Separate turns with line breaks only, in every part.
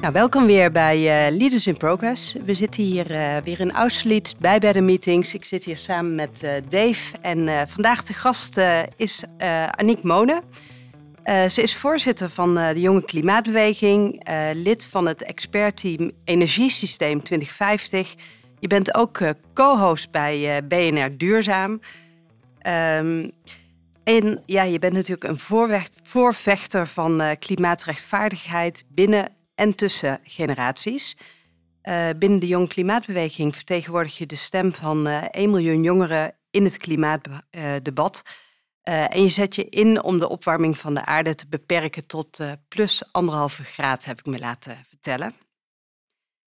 Nou, welkom weer bij eh, Leaders in Progress. We zitten hier eh, weer in Austerlitz bij bij meetings. Ik zit hier samen met eh, Dave en vandaag de gast is Aniek Monen. Ze is voorzitter van de Jonge Klimaatbeweging, lid van het expertteam Energiesysteem 2050. Je bent ook co-host bij BNR Duurzaam. Ehm, en ja, je bent natuurlijk een voorvechter van klimaatrechtvaardigheid binnen en tussen generaties. Eh, binnen de Jong Klimaatbeweging vertegenwoordig je de stem van eh 1 miljoen jongeren in het klimaatdebat. Eh, en je zet je in om de opwarming van de aarde te beperken tot plus anderhalve graad, heb ik me laten vertellen.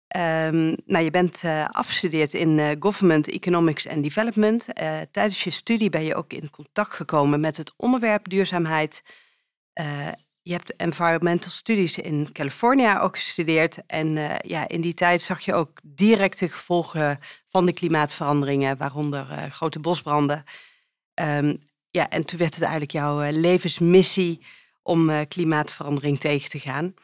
Ehm, nou, je bent afgestudeerd in Government Economics and Development. Tijdens je studie ben je ook in contact gekomen met het onderwerp duurzaamheid. Je hebt environmental studies in California ook gestudeerd. En eh, ja, in die tijd zag je ook directe gevolgen van de klimaatveranderingen, waaronder eh, grote bosbranden. Ehm, ja, en toen werd het eigenlijk jouw eh, levensmissie om klimaatverandering tegen te gaan.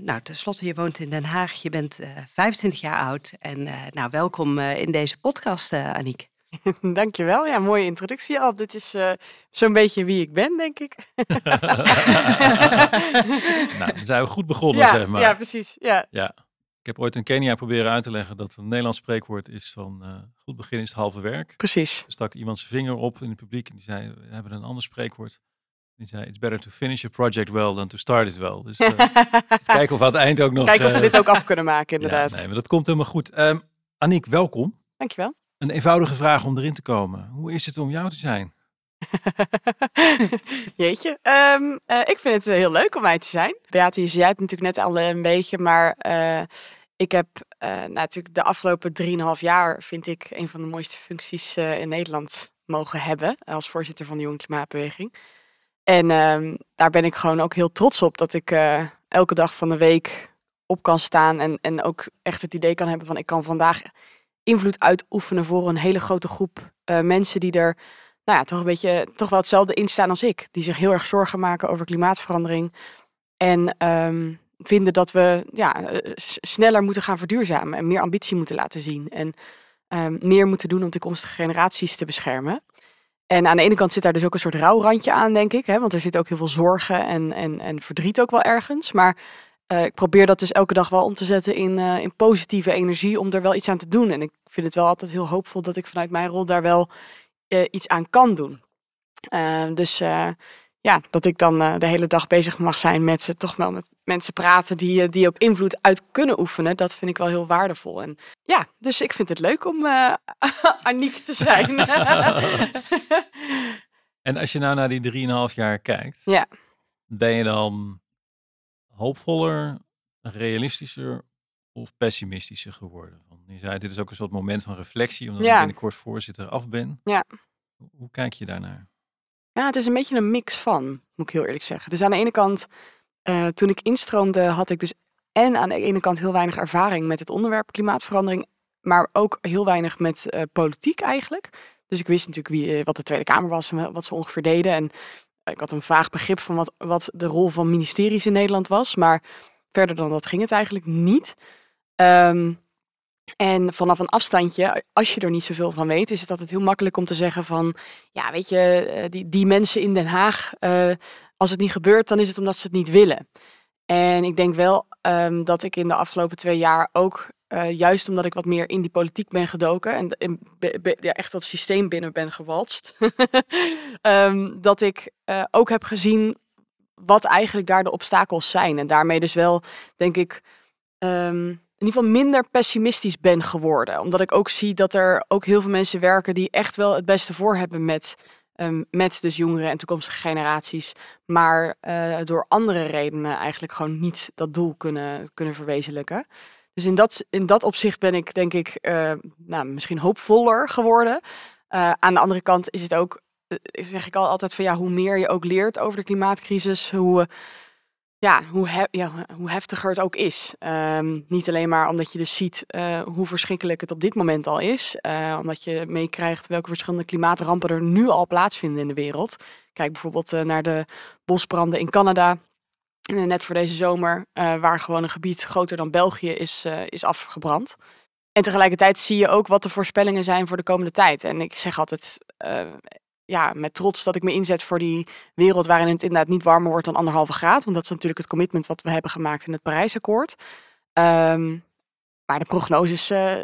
Nou, tenslotte, je woont in Den Haag, je bent eh 25 jaar oud. En nou, welkom in deze podcast, Aniek.
Dankjewel. Ja, mooie introductie al. Dit is eh, zo'n beetje wie ik ben, denk ik.
Nou, dan zijn we goed begonnen,
ja,
zeg maar.
ja, precies. Ja.
Ja. Ik heb ooit in Kenia proberen uit te leggen dat een Nederlands spreekwoord is van eh, goed begin is het halve werk.
Precies.
Er stak iemand zijn vinger op in het publiek en die zei, we hebben een ander spreekwoord. Die zei, it's better to finish a project well than to start it well. Dus eh, eens kijken of we aan het eind ook nog...
Kijken of we dit ook af kunnen maken, inderdaad.
Ja, nee, maar dat komt helemaal goed. Ehm Aniek, welkom.
Dankjewel.
Een eenvoudige vraag om erin te komen. Hoe is het om jou te zijn?
Jeetje. Ehm, eh, ik vind het eh, heel leuk om mij te zijn. Beate, je zei het natuurlijk net al eh, een beetje, maar ik heb natuurlijk de afgelopen 3,5 jaar, vind ik, een van de mooiste functies in Nederland mogen hebben als voorzitter van de Jonge Klimaatbeweging. En ehm, daar ben ik gewoon ook heel trots op dat ik elke dag van de week op kan staan en, en ook echt het idee kan hebben van ik kan vandaag invloed uitoefenen voor een hele grote groep eh, mensen die er nou ja, toch een beetje toch wel hetzelfde in staan als ik. Die zich heel erg zorgen maken over klimaatverandering. En ehm, vinden dat we ja, eh, sneller moeten gaan verduurzamen en meer ambitie moeten laten zien. En ehm, meer moeten doen om toekomstige generaties te beschermen. En aan de ene kant zit daar dus ook een soort rouwrandje aan, denk ik. Hè? Want er zit ook heel veel zorgen en, en, en verdriet ook wel ergens. Maar eh, ik probeer dat dus elke dag wel om te zetten in, eh, in positieve energie om er wel iets aan te doen. En ik vind het wel altijd heel hoopvol dat ik vanuit mijn rol daar wel eh, iets aan kan doen. Eh, dus ja, dat ik dan de hele dag bezig mag zijn met eh, toch wel met mensen praten die, die ook invloed uit kunnen oefenen, dat vind ik wel heel waardevol. En ja, dus ik vind het leuk om Aniek te zijn.
En als je nou naar die 3,5 jaar kijkt,
ja.
ben je dan hoopvoller, realistischer of pessimistischer geworden? Je zei, dit is ook een soort moment van reflectie, omdat
Ja.
ik binnenkort voorzitter af ben.
Ja.
Hoe, hoe kijk je daarnaar?
Ja, het is een beetje een mix van, moet ik heel eerlijk zeggen. Dus aan de ene kant, eh, toen ik instroomde, had ik dus en aan de ene kant heel weinig ervaring met het onderwerp klimaatverandering, maar ook heel weinig met eh, politiek eigenlijk. Dus ik wist natuurlijk wie, eh, wat de Tweede Kamer was en wat ze ongeveer deden. En ik had een vaag begrip van wat, wat de rol van ministeries in Nederland was, maar verder dan dat ging het eigenlijk niet. Ehm, en vanaf een afstandje, als je er niet zoveel van weet, is het altijd heel makkelijk om te zeggen van, ja, weet je, eh, die, die mensen in Den Haag, eh, als het niet gebeurt, dan is het omdat ze het niet willen. En ik denk wel ehm, dat ik in de afgelopen twee jaar ook, eh, juist omdat ik wat meer in die politiek ben gedoken en, echt dat systeem binnen ben gewalst, ehm, dat ik eh, ook heb gezien wat eigenlijk daar de obstakels zijn. En daarmee dus wel, denk ik, ehm, in ieder geval minder pessimistisch ben geworden. Omdat ik ook zie dat er ook heel veel mensen werken die echt wel het beste voor hebben met, um, met dus jongeren en toekomstige generaties. Maar uh, door andere redenen eigenlijk gewoon niet dat doel kunnen, kunnen verwezenlijken. Dus in dat, in dat opzicht ben ik denk ik uh, nou, misschien hoopvoller geworden. Uh, aan de andere kant is het ook, zeg ik al altijd van ja, hoe meer je ook leert over de klimaatcrisis, hoe ja, hoe, hoe heftiger het ook is. Um, niet alleen maar omdat je dus ziet uh, hoe verschrikkelijk het op dit moment al is. Uh, omdat je meekrijgt welke verschillende klimaatrampen er nu al plaatsvinden in de wereld. Kijk bijvoorbeeld uh, naar de bosbranden in Canada. net voor deze zomer, waar gewoon een gebied groter dan België is, is afgebrand. En tegelijkertijd zie je ook wat de voorspellingen zijn voor de komende tijd. En ik zeg altijd, ja, met trots dat ik me inzet voor die wereld waarin het inderdaad niet warmer wordt dan anderhalve graad. Want dat is natuurlijk het commitment wat we hebben gemaakt in het Parijsakkoord. Um, maar de prognoses uh,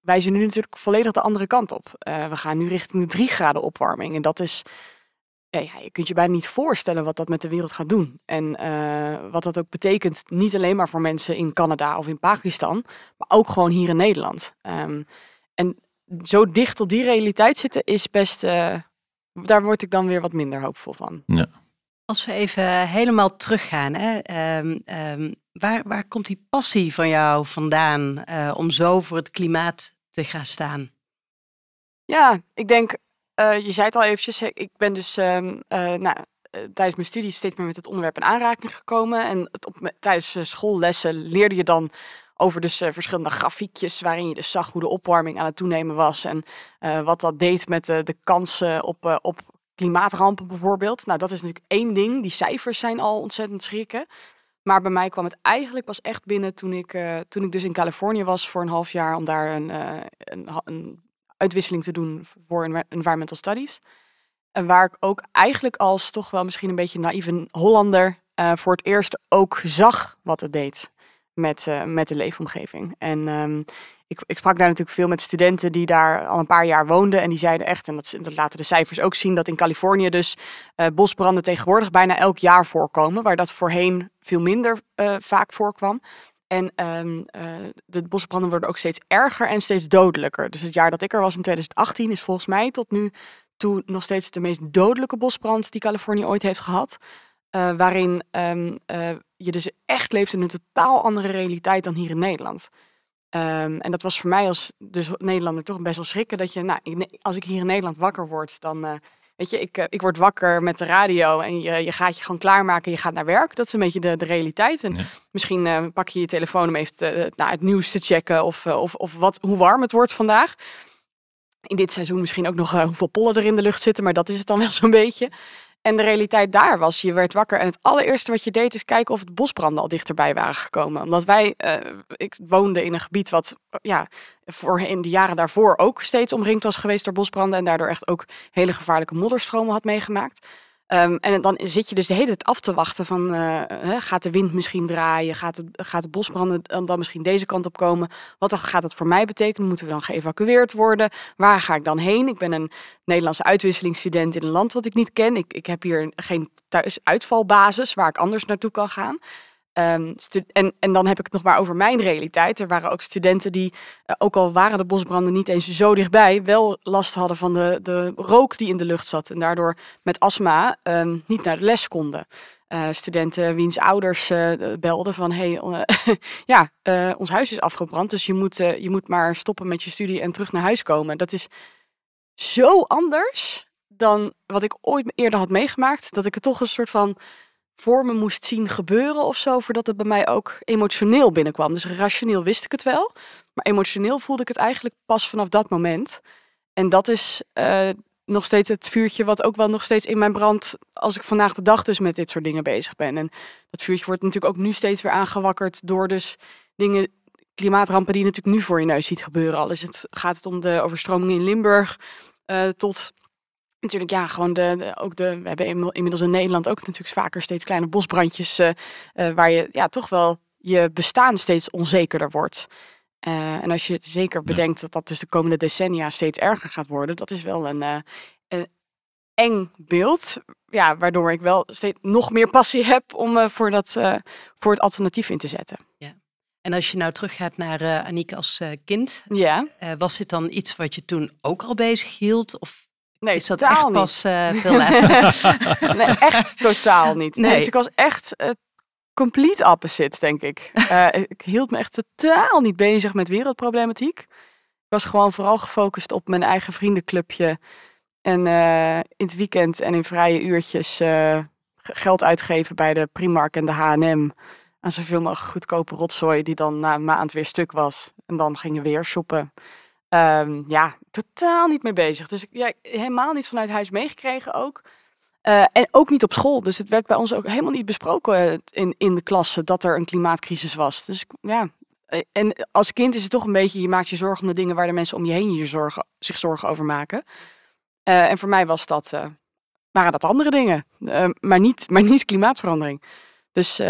wijzen nu natuurlijk volledig de andere kant op. Uh, we gaan nu richting de drie graden opwarming. En dat is, ja, je kunt je bijna niet voorstellen wat dat met de wereld gaat doen. En uh, wat dat ook betekent, niet alleen maar voor mensen in Canada of in Pakistan, maar ook gewoon hier in Nederland. Um, en zo dicht op die realiteit zitten is best daar word ik dan weer wat minder hoopvol van.
Ja.
Als we even helemaal teruggaan, hè, um, um, waar, waar komt die passie van jou vandaan uh, om zo voor het klimaat te gaan staan?
Ja, ik denk, uh, je zei het al eventjes, ik ben dus um, uh, nou, tijdens mijn studie steeds meer met het onderwerp in aanraking gekomen. En het op, tijdens schoollessen leerde je dan over dus uh, verschillende grafiekjes waarin je dus zag hoe de opwarming aan het toenemen was en uh, wat dat deed met de, de kansen op, op klimaatrampen bijvoorbeeld. Nou, dat is natuurlijk één ding. Die cijfers zijn al ontzettend schrikken. Maar bij mij kwam het eigenlijk pas echt binnen toen ik, toen ik dus in Californië was voor een half jaar om daar een, een, een uitwisseling te doen voor environmental studies. En waar ik ook eigenlijk als toch wel misschien een beetje naïeve Hollander voor het eerst ook zag wat het deed met, uh, met de leefomgeving. En um, ik, ik sprak daar natuurlijk veel met studenten die daar al een paar jaar woonden. En die zeiden echt, en dat, dat laten de cijfers ook zien, dat in Californië dus uh, bosbranden tegenwoordig bijna elk jaar voorkomen. Waar dat voorheen veel minder uh, vaak voorkwam. En um, de bosbranden worden ook steeds erger en steeds dodelijker. Dus het jaar dat ik er was in 2018 is volgens mij tot nu toe nog steeds de meest dodelijke bosbrand die Californië ooit heeft gehad. Uh, waarin um, uh, je dus echt leeft in een totaal andere realiteit dan hier in Nederland. Um, en dat was voor mij als dus Nederlander toch best wel schrikken. Dat je, nou, als ik hier in Nederland wakker word, dan uh, weet je, ik, ik word wakker met de radio en je, je gaat je gewoon klaarmaken. Je gaat naar werk. Dat is een beetje de, de realiteit. En ja. misschien pak je je telefoon om even te, nou, het nieuws te checken of, of, of wat, hoe warm het wordt vandaag. In dit seizoen misschien ook nog hoeveel pollen er in de lucht zitten, maar dat is het dan wel zo'n beetje. En de realiteit daar was, je werd wakker en het allereerste wat je deed is kijken of de bosbranden al dichterbij waren gekomen. Omdat wij, uh, ik woonde in een gebied wat ja, voor in de jaren daarvoor ook steeds omringd was geweest door bosbranden en daardoor echt ook hele gevaarlijke modderstromen had meegemaakt. Um, en dan zit je dus de hele tijd af te wachten van, uh, gaat de wind misschien draaien? Gaat, gaat de bosbranden dan, dan misschien deze kant op komen? Wat gaat dat voor mij betekenen? Moeten we dan geëvacueerd worden? Waar ga ik dan heen? Ik ben een Nederlandse uitwisselingsstudent in een land wat ik niet ken. Ik, ik heb hier geen thuis uitvalbasis waar ik anders naartoe kan gaan. Um, en, en dan heb ik het nog maar over mijn realiteit. Er waren ook studenten die, uh, ook al waren de bosbranden niet eens zo dichtbij, wel last hadden van de, de rook die in de lucht zat. En daardoor met astma um, niet naar de les konden. Uh, studenten wiens ouders uh, belden van hey, ja, ons huis is afgebrand, dus je moet, je moet maar stoppen met je studie en terug naar huis komen. Dat is zo anders dan wat ik ooit eerder had meegemaakt, dat ik het toch een soort van voor me moest zien gebeuren of zo, voordat het bij mij ook emotioneel binnenkwam. Dus rationeel wist ik het wel, maar emotioneel voelde ik het eigenlijk pas vanaf dat moment. En dat is uh, nog steeds het vuurtje wat ook wel nog steeds in mijn brand als ik vandaag de dag dus met dit soort dingen bezig ben. En dat vuurtje wordt natuurlijk ook nu steeds weer aangewakkerd door dus dingen, klimaatrampen die je natuurlijk nu voor je neus ziet gebeuren. Al is het, gaat het om de overstromingen in Limburg uh, tot natuurlijk, ja, gewoon de, ook de. We hebben inmiddels in Nederland ook natuurlijk vaker steeds kleine bosbrandjes. Uh, uh, waar je ja, toch wel je bestaan steeds onzekerder wordt. Uh, en als je zeker bedenkt dat dat dus de komende decennia steeds erger gaat worden, dat is wel een, een eng beeld. Ja, waardoor ik wel steeds nog meer passie heb om voor, dat, voor het alternatief in te zetten.
Ja. En als je nou teruggaat naar uh, Aniek als uh, kind,
ja.
Uh, was dit dan iets wat je toen ook al bezig hield? Of
nee,
is dat
totaal
echt
niet.
pas veel later?
nee, echt totaal niet. Nee.
Nee.
Dus ik was echt complete opposite, denk ik. ik hield me echt totaal niet bezig met wereldproblematiek. Ik was gewoon vooral gefocust op mijn eigen vriendenclubje. En in het weekend en in vrije uurtjes geld uitgeven bij de Primark en de H&M aan zoveel mogelijk goedkope rotzooi die dan na een maand weer stuk was. En dan gingen we weer shoppen. Um, ja, totaal niet mee bezig. Dus ja, helemaal niet vanuit huis meegekregen ook. Uh, en ook niet op school. Dus het werd bij ons ook helemaal niet besproken in, in de klasse dat er een klimaatcrisis was. Dus ja, en als kind is het toch een beetje, je maakt je zorgen om de dingen waar de mensen om je heen je zorgen, zich zorgen over maken. En voor mij was dat, waren dat andere dingen, maar, niet, maar niet klimaatverandering. Dus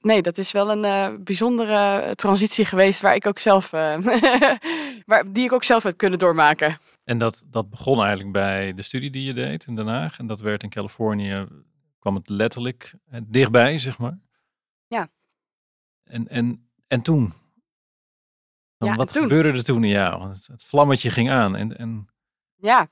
nee, dat is wel een bijzondere transitie geweest waar ik ook zelf, waar, die ik ook zelf heb kunnen doormaken.
En dat, dat begon eigenlijk bij de studie die je deed in Den Haag. En dat werd in Californië, kwam het letterlijk dichtbij, zeg maar.
Ja.
En, en, en toen? Dan,
ja,
wat
toen.
gebeurde er toen in jou? Want het, het vlammetje ging aan. En, en...
Ja.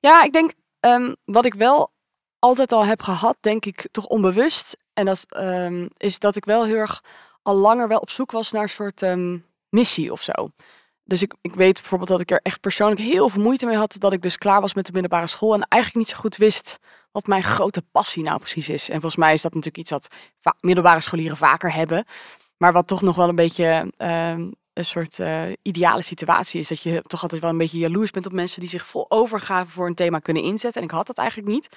ja, ik denk um, wat ik wel altijd al heb gehad, denk ik toch onbewust. En dat um, is dat ik wel heel erg al langer wel op zoek was naar een soort um, missie of zo. Dus ik, ik weet bijvoorbeeld dat ik er echt persoonlijk heel veel moeite mee had. Dat ik dus klaar was met de middelbare school. En eigenlijk niet zo goed wist wat mijn grote passie nou precies is. En volgens mij is dat natuurlijk iets wat middelbare scholieren vaker hebben. Maar wat toch nog wel een beetje um, een soort uh, ideale situatie is. Dat je toch altijd wel een beetje jaloers bent op mensen die zich vol overgave voor een thema kunnen inzetten. En ik had dat eigenlijk niet.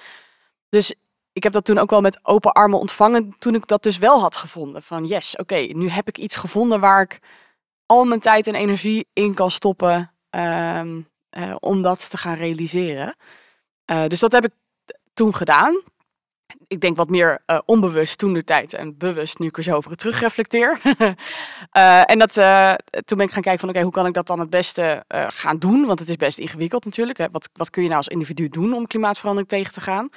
Dus ik heb dat toen ook wel met open armen ontvangen toen ik dat dus wel had gevonden. Van yes, oké, nu heb ik iets gevonden waar ik al mijn tijd en energie in kan stoppen um, uh, om dat te gaan realiseren. Uh, dus dat heb ik toen gedaan. Ik denk wat meer uh, onbewust toen de tijd en bewust nu ik er zo over terugreflecteer. en dat, toen ben ik gaan kijken van oké, hoe kan ik dat dan het beste gaan doen? Want het is best ingewikkeld natuurlijk. Hè? Wat, wat kun je nou als individu doen om klimaatverandering tegen te gaan?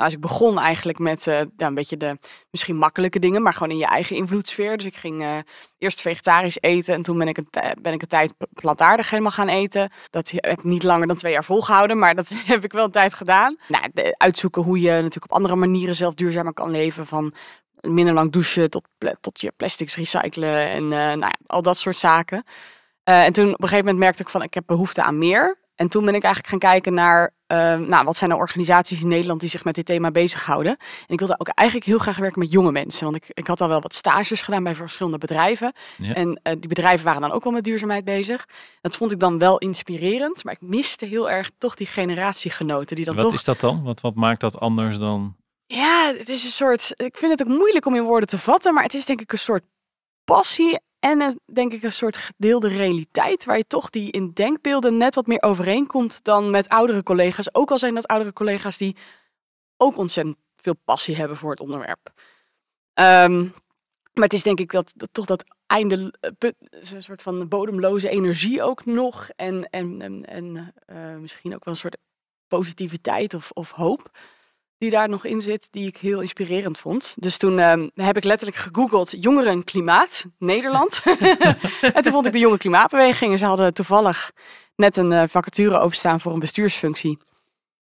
Nou, dus ik begon eigenlijk met uh, een beetje de misschien makkelijke dingen, maar gewoon in je eigen invloedssfeer. Dus ik ging uh, eerst vegetarisch eten en toen ben ik, een, ben ik een tijd plantaardig helemaal gaan eten. Dat heb ik niet langer dan twee jaar volgehouden, maar dat heb ik wel een tijd gedaan. Nou, de, uitzoeken hoe je natuurlijk op andere manieren zelf duurzamer kan leven. Van minder lang douchen tot, tot je plastics recyclen en uh, nou ja, al dat soort zaken. en toen op een gegeven moment merkte ik van ik heb behoefte aan meer. En toen ben ik eigenlijk gaan kijken naar, uh, nou, wat zijn er organisaties in Nederland die zich met dit thema bezighouden. En ik wilde ook eigenlijk heel graag werken met jonge mensen. Want ik, ik had al wel wat stages gedaan bij verschillende bedrijven.
Ja.
En uh, die bedrijven waren dan ook wel met duurzaamheid bezig. Dat vond ik dan wel inspirerend. Maar ik miste heel erg toch die generatiegenoten. Die dan
Wat
toch...
is dat dan? Wat, wat maakt dat anders dan...
Ja, het is een soort... Ik vind het ook moeilijk om in woorden te vatten. Maar het is denk ik een soort passie en een, denk ik een soort gedeelde realiteit, waar je toch die in denkbeelden net wat meer overeenkomt dan met oudere collega's. Ook al zijn dat oudere collega's die ook ontzettend veel passie hebben voor het onderwerp. Um, maar het is denk ik dat, toch dat einde, een soort van bodemloze energie ook nog. En, en, en, uh, misschien ook wel een soort positiviteit of, of hoop die daar nog in zit, die ik heel inspirerend vond. Dus toen uh, heb ik letterlijk gegoogeld jongeren klimaat Nederland. en toen vond ik de jonge klimaatbeweging. En ze hadden toevallig net een uh, vacature openstaan voor een bestuursfunctie.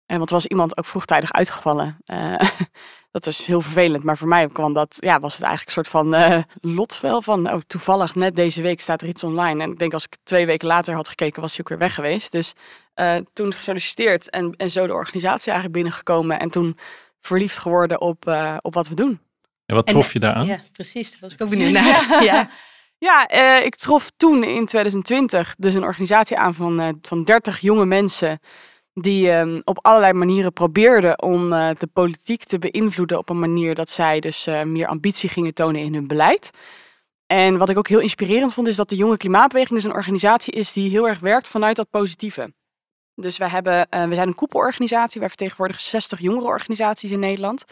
En want er was iemand ook vroegtijdig uitgevallen. Uh, dat is heel vervelend, maar voor mij kwam dat, ja, was het eigenlijk een soort van uh, lotvel van, oh, toevallig net deze week staat er iets online. En ik denk als ik twee weken later had gekeken, was hij ook weer weg geweest. Dus uh, toen gesolliciteerd en, en zo de organisatie eigenlijk binnengekomen. En toen verliefd geworden op, uh, op wat we doen.
En wat trof je daar aan?
Ja, precies. Daar was ik ook benieuwd naar. ja.
Ja, uh, ik trof toen in 2020 dus een organisatie aan van, uh, van 30 jonge mensen die um, op allerlei manieren probeerden om uh, de politiek te beïnvloeden op een manier dat zij dus uh, meer ambitie gingen tonen in hun beleid. En wat ik ook heel inspirerend vond, is dat de Jonge Klimaatbeweging dus een organisatie is die heel erg werkt vanuit dat positieve. Dus wij hebben, uh, we zijn een koepelorganisatie, wij vertegenwoordigen 60 jongerenorganisaties in Nederland.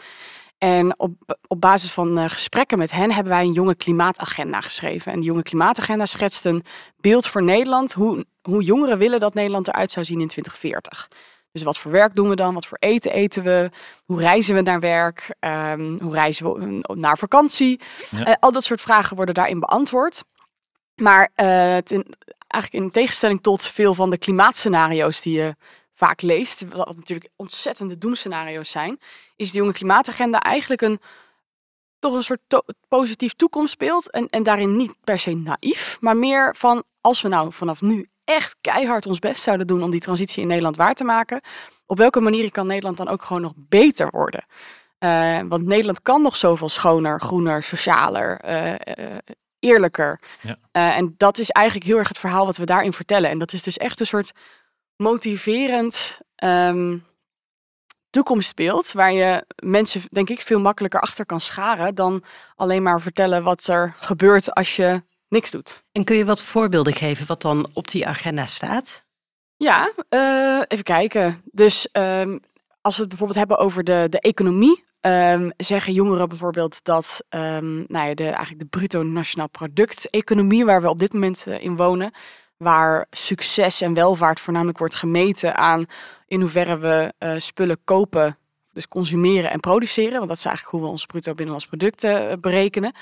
En op, op basis van uh, gesprekken met hen hebben wij een jonge klimaatagenda geschreven. En die jonge klimaatagenda schetst een beeld voor Nederland, hoe, hoe jongeren willen dat Nederland eruit zou zien in 2040. Dus wat voor werk doen we dan? Wat voor eten eten we? Hoe reizen we naar werk? Um, hoe reizen we naar vakantie?
Ja.
Uh, al dat soort vragen worden daarin beantwoord. Maar uh, eigenlijk in tegenstelling tot veel van de klimaatscenario's die je vaak leest, wat natuurlijk ontzettende doemscenario's zijn, is de jonge klimaatagenda eigenlijk een toch een soort positief toekomstbeeld. En, en daarin niet per se naïef, maar meer van als we nou vanaf nu echt keihard ons best zouden doen om die transitie in Nederland waar te maken, op welke manier kan Nederland dan ook gewoon nog beter worden? Uh, want Nederland kan nog zoveel schoner, groener, socialer, uh, eerlijker. Ja. en dat is eigenlijk heel erg het verhaal wat we daarin vertellen. En dat is dus echt een soort motiverend um, toekomstbeeld waar je mensen, denk ik, veel makkelijker achter kan scharen dan alleen maar vertellen wat er gebeurt als je niks doet.
En kun je wat voorbeelden geven wat dan op die agenda staat?
Ja, uh, even kijken. Dus um, als we het bijvoorbeeld hebben over de, de economie, um, zeggen jongeren bijvoorbeeld dat um, nou ja, de, eigenlijk de bruto nationaal product economie, waar we op dit moment uh, in wonen, waar succes en welvaart voornamelijk wordt gemeten aan in hoeverre we uh, spullen kopen, dus consumeren en produceren, want dat is eigenlijk hoe we ons bruto binnenlands product uh, berekenen.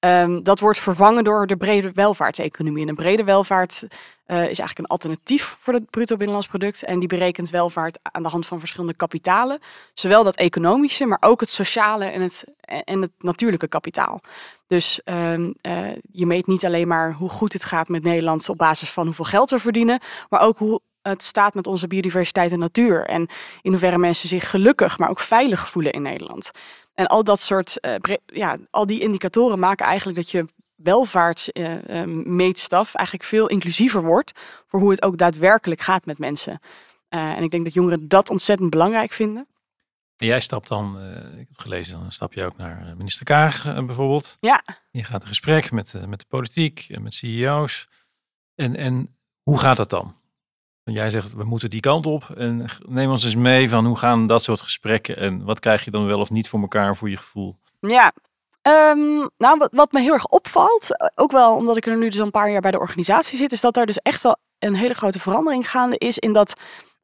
Um, dat wordt vervangen door de brede welvaartseconomie. En een brede welvaart uh, is eigenlijk een alternatief voor het bruto binnenlands product. En die berekent welvaart aan de hand van verschillende kapitalen. Zowel dat economische, maar ook het sociale en het, en het natuurlijke kapitaal. Dus um, uh, je meet niet alleen maar hoe goed het gaat met Nederland op basis van hoeveel geld we verdienen, maar ook hoe het staat met onze biodiversiteit en natuur. En in hoeverre mensen zich gelukkig, maar ook veilig voelen in Nederland. En al dat soort, uh, ja, al die indicatoren maken eigenlijk dat je welvaartsmeetstaf uh, eigenlijk veel inclusiever wordt voor hoe het ook daadwerkelijk gaat met mensen. Uh, en ik denk dat jongeren dat ontzettend belangrijk vinden.
En jij stapt dan, ik heb gelezen, dan stap je ook naar minister Kaag bijvoorbeeld.
Ja.
Je gaat een gesprek met, met de politiek en met CEO's. En, en hoe gaat dat dan? Jij zegt, we moeten die kant op. En neem ons eens mee van hoe gaan dat soort gesprekken en wat krijg je dan wel of niet voor elkaar voor je gevoel?
Ja, um, nou wat, me heel erg opvalt, ook wel omdat ik er nu dus een paar jaar bij de organisatie zit, is dat er dus echt wel een hele grote verandering gaande is in dat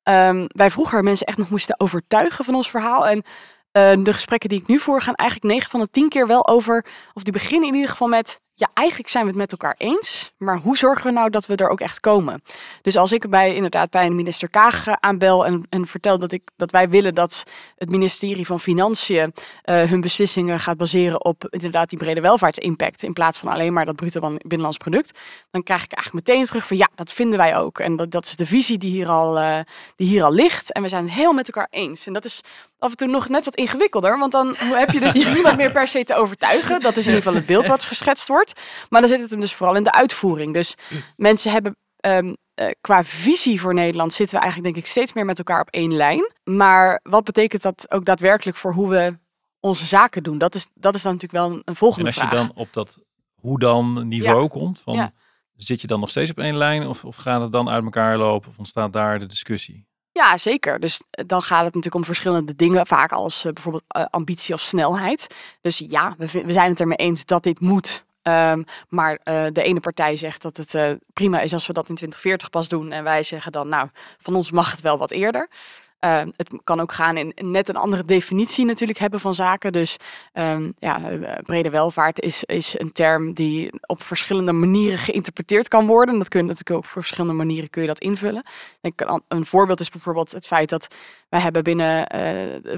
um, wij vroeger mensen echt nog moesten overtuigen van ons verhaal. En uh, de gesprekken die ik nu voer gaan eigenlijk 9 van de 10 keer wel over, of die beginnen in ieder geval met ja, eigenlijk zijn we het met elkaar eens. Maar hoe zorgen we nou dat we er ook echt komen? Dus als ik bij, inderdaad bij een minister Kaag aanbel en, en vertel dat, ik, dat wij willen dat het ministerie van Financiën uh, hun beslissingen gaat baseren op inderdaad die brede welvaartsimpact. In plaats van alleen maar dat bruto binnenlands product. Dan krijg ik eigenlijk meteen terug van ja, dat vinden wij ook. En dat, dat is de visie die hier, al, uh, die hier al ligt. En we zijn het heel met elkaar eens. En dat is af en toe nog net wat ingewikkelder. Want dan heb je dus niemand meer per se te overtuigen. Dat is in ieder geval het beeld wat geschetst wordt. Maar dan zit het hem dus vooral in de uitvoering. Dus mensen hebben um, uh, qua visie voor Nederland zitten we eigenlijk denk ik steeds meer met elkaar op één lijn. Maar wat betekent dat ook daadwerkelijk voor hoe we onze zaken doen? Dat is, dat is dan natuurlijk wel een, volgende vraag.
En als je dan op dat hoe dan niveau komt, van, zit je dan nog steeds op één lijn of, of gaat het dan uit elkaar lopen of ontstaat daar de discussie?
Ja, zeker. Dus eh, dan gaat het natuurlijk om verschillende dingen, vaak als uh, bijvoorbeeld uh, ambitie of snelheid. Dus ja, we, zijn het ermee eens dat dit moet. Um, maar de ene partij zegt dat het prima is als we dat in 2040 pas doen. En wij zeggen dan, nou, van ons mag het wel wat eerder. Uh, het kan ook gaan in net een andere definitie natuurlijk hebben van zaken. Dus um, ja, eh, brede welvaart is, is een term die op verschillende manieren geïnterpreteerd kan worden. Dat kun je natuurlijk ook op verschillende manieren kun je dat invullen. Een voorbeeld is bijvoorbeeld het feit dat wij hebben binnen,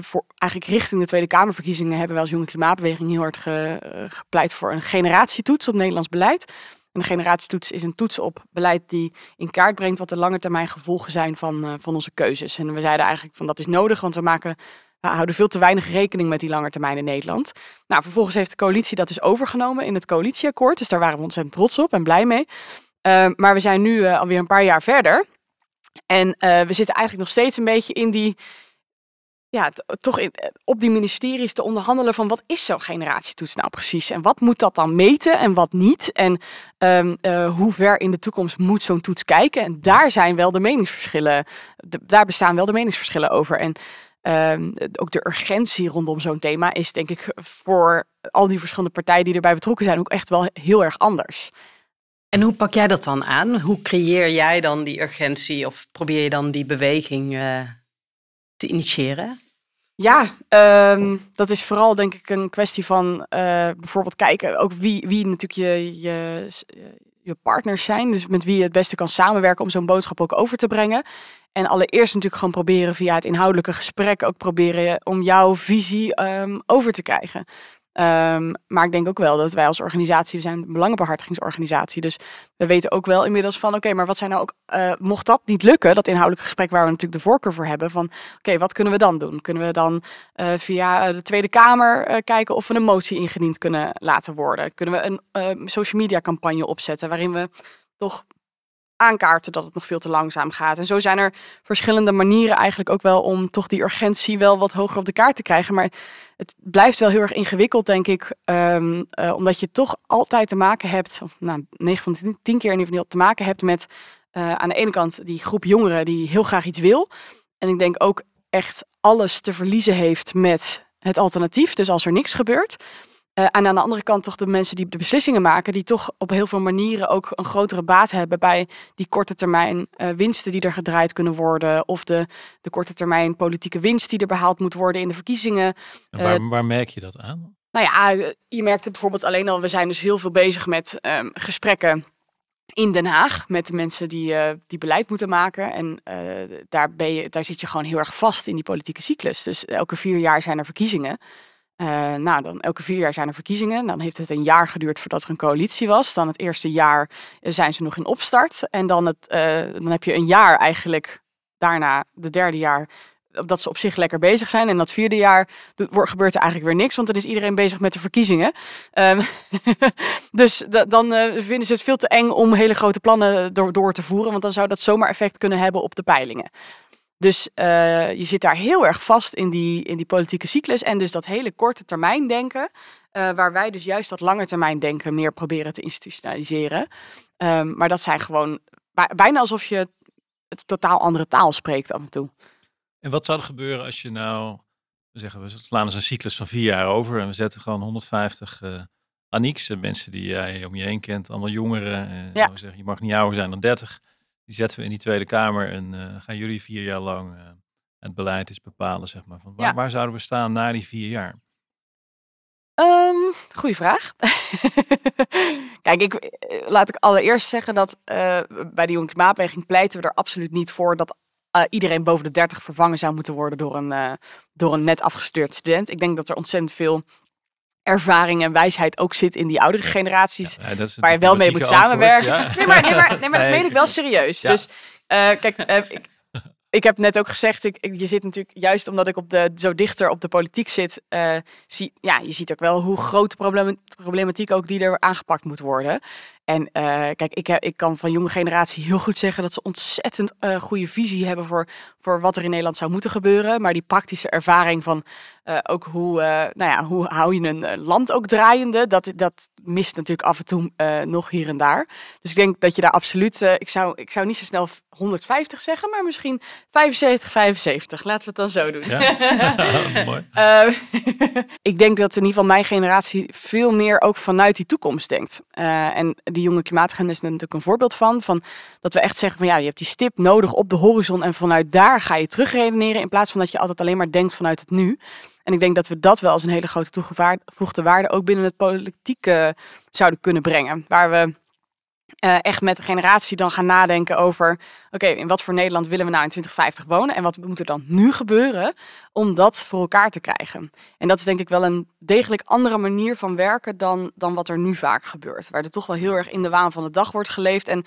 voor, eigenlijk richting de Tweede Kamerverkiezingen, hebben wij als Jonge Klimaatbeweging heel hard ge, uh, gepleit voor een generatietoets op Nederlands beleid een generatietoets is een toets op beleid die in kaart brengt wat de lange termijn gevolgen zijn van, uh, van onze keuzes. En we zeiden eigenlijk van dat is nodig, want we maken we houden veel te weinig rekening met die lange termijn in Nederland. Nou, vervolgens heeft de coalitie dat dus overgenomen in het coalitieakkoord. Dus daar waren we ontzettend trots op en blij mee. Uh, maar we zijn nu uh, alweer een paar jaar verder. En we zitten eigenlijk nog steeds een beetje in die, ja, toch in, op die ministeries te onderhandelen van wat is zo'n generatietoets nou precies? En wat moet dat dan meten en wat niet? En um, uh, hoe ver in de toekomst moet zo'n toets kijken? En daar zijn wel de meningsverschillen, daar bestaan wel de meningsverschillen over. En um, ook de urgentie rondom zo'n thema is denk ik voor al die verschillende partijen die erbij betrokken zijn ook echt wel heel erg anders.
En hoe pak jij dat dan aan? Hoe creëer jij dan die urgentie of probeer je dan die beweging uh, te initiëren?
Ja, um, dat is vooral denk ik een kwestie van uh, bijvoorbeeld kijken ook wie, wie natuurlijk je, je, je partners zijn. Dus met wie je het beste kan samenwerken om zo'n boodschap ook over te brengen. En allereerst natuurlijk gewoon proberen via het inhoudelijke gesprek ook proberen om jouw visie ehm, over te krijgen. Ehm, maar ik denk ook wel dat wij als organisatie, we zijn een belangenbehartigingsorganisatie. Dus we weten ook wel inmiddels van, oké, maar wat zijn nou ook, uh, mocht dat niet lukken, dat inhoudelijke gesprek waar we natuurlijk de voorkeur voor hebben, van oké, wat kunnen we dan doen? Kunnen we dan uh, via de Tweede Kamer kijken of we een motie ingediend kunnen laten worden? Kunnen we een social media campagne opzetten waarin we toch aankaarten dat het nog veel te langzaam gaat. En zo zijn er verschillende manieren eigenlijk ook wel om toch die urgentie wel wat hoger op de kaart te krijgen. Maar het blijft wel heel erg ingewikkeld, denk ik, um, uh, omdat je toch altijd te maken hebt, of nou, 9 van de 10 keer in ieder geval te maken hebt met uh, aan de ene kant die groep jongeren die heel graag iets wil. En ik denk ook echt alles te verliezen heeft met het alternatief. Dus als er niks gebeurt. Uh, en aan de andere kant toch de mensen die de beslissingen maken, die toch op heel veel manieren ook een grotere baat hebben bij die korte termijn uh, winsten die er gedraaid kunnen worden. Of de, de korte termijn politieke winst die er behaald moet worden in de verkiezingen.
En waar, uh, waar merk je dat aan?
Nou ja, je merkt het bijvoorbeeld alleen al, we zijn dus heel veel bezig met um, gesprekken in Den Haag met de mensen die, uh, die beleid moeten maken. En uh, daar, ben je, daar zit je gewoon heel erg vast in die politieke cyclus. Dus elke vier jaar zijn er verkiezingen. Uh, nou, dan elke vier jaar zijn er verkiezingen. Dan heeft het een jaar geduurd voordat er een coalitie was. Dan het eerste jaar zijn ze nog in opstart. En dan, het, uh, dan heb je een jaar eigenlijk daarna, de derde jaar, dat ze op zich lekker bezig zijn. En dat vierde jaar gebeurt er eigenlijk weer niks, want dan is iedereen bezig met de verkiezingen. Um, dus dan vinden ze het veel te eng om hele grote plannen door, door te voeren, want dan zou dat zomaar effect kunnen hebben op de peilingen. Dus uh, je zit daar heel erg vast in die, in die politieke cyclus. En dus dat hele korte termijn denken. Uh, waar wij dus juist dat lange termijn denken meer proberen te institutionaliseren. Um, maar dat zijn gewoon bijna alsof je het totaal andere taal spreekt af en toe.
En wat zou er gebeuren als je nou, we zeggen we slaan eens een cyclus van vier jaar over. En we zetten gewoon 150 uh, Anieks, mensen die jij om je heen kent, allemaal jongeren. En ja. zeggen, je mag niet ouder zijn dan 30 die zetten we in die Tweede Kamer en uh, gaan jullie vier jaar lang uh, het beleid eens bepalen, zeg maar. Van waar, ja. waar, zouden we staan na die vier jaar?
Um, goeie vraag. Kijk, ik, eh, laat ik allereerst zeggen dat uh, bij de Jonge Klimaatbeweging pleiten we er absoluut niet voor dat uh, iedereen boven de 30 vervangen zou moeten worden door een, door een net afgestudeerd student. Ik denk dat er ontzettend veel ervaring en wijsheid ook zit in die oudere generaties. Ja, ja, waar je wel mee moet samenwerken. Nee, maar, nee, maar, nee, maar dat meen ik wel serieus. Dus uh, kijk, uh, ik, ik heb net ook gezegd, ik, ik, je zit natuurlijk juist omdat ik op de, zo dichter op de politiek zit, uh, zie, ja, je ziet ook wel hoe groot de problematiek ook die er aangepakt moet worden. En uh, kijk, ik, ik kan van jonge generatie heel goed zeggen dat ze ontzettend uh, goede visie hebben voor, voor wat er in Nederland zou moeten gebeuren. Maar die praktische ervaring van uh, ook hoe, nou ja, hoe hou je een land ook draaiende, dat, dat mist natuurlijk af en toe nog hier en daar. Dus ik denk dat je daar absoluut, ik, zou, ik zou niet zo snel 150 zeggen, maar misschien 75, 75. Laten we het dan zo doen. Ja? Mooi. ik denk dat in ieder geval mijn generatie veel meer ook vanuit die toekomst denkt. en die jonge klimaatagenda is natuurlijk een voorbeeld van, van. Dat we echt zeggen van ja, je hebt die stip nodig op de horizon en vanuit daar ga je terugredeneren in plaats van dat je altijd alleen maar denkt vanuit het nu. En ik denk dat we dat wel als een hele grote toegevoegde waarde ook binnen het politieke zouden kunnen brengen. Waar we uh, echt met de generatie dan gaan nadenken over: oké, in wat voor Nederland willen we nou in 2050 wonen en wat moet er dan nu gebeuren om dat voor elkaar te krijgen? En dat is denk ik wel een degelijk andere manier van werken dan, dan wat er nu vaak gebeurt, waar er toch wel heel erg in de waan van de dag wordt geleefd en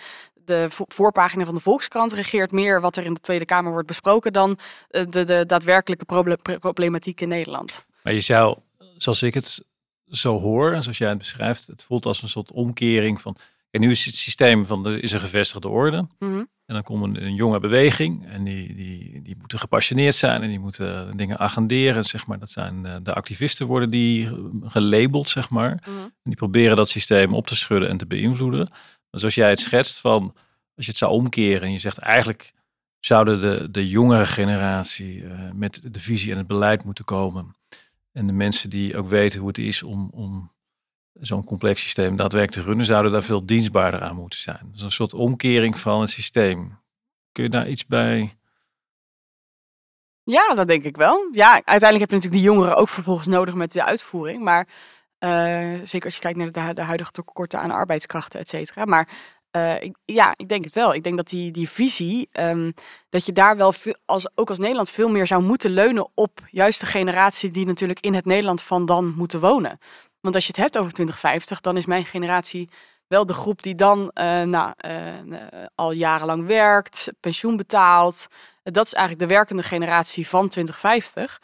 de voorpagina van de Volkskrant regeert meer wat er in de Tweede Kamer wordt besproken dan uh, de, de daadwerkelijke proble problematiek in Nederland.
Maar je zou, zoals ik het zo hoor en zoals jij het beschrijft, het voelt als een soort omkering van en nu is het systeem van er is een gevestigde orde. Mm -hmm. En dan komt een, een, jonge beweging en die, die, die moeten gepassioneerd zijn en die moeten dingen agenderen. Zeg maar. Dat zijn de, de activisten worden die gelabeld, zeg maar. Mm -hmm. En die proberen dat systeem op te schudden en te beïnvloeden. Maar zoals jij het schetst van, als je het zou omkeren en je zegt eigenlijk zouden de, de jongere generatie uh, met de visie en het beleid moeten komen. En de mensen die ook weten hoe het is om, om zo'n complex systeem daadwerkelijk te runnen, zouden daar veel dienstbaarder aan moeten zijn. Dus een soort omkering van het systeem. Kun je daar iets bij?
Ja, dat denk ik wel. Ja, uiteindelijk heb je natuurlijk die jongeren ook vervolgens nodig met de uitvoering. Maar zeker als je kijkt naar de, de huidige tekorten aan arbeidskrachten, et cetera. Maar ik, ja, ik denk het wel. Ik denk dat die, die visie, ehm, dat je daar wel als, ook als Nederland veel meer zou moeten leunen op juist de generatie die natuurlijk in het Nederland van dan moeten wonen. Want als je het hebt over 2050, dan is mijn generatie wel de groep die dan uh, nou, al jarenlang werkt, pensioen betaalt. dat is eigenlijk de werkende generatie van 2050.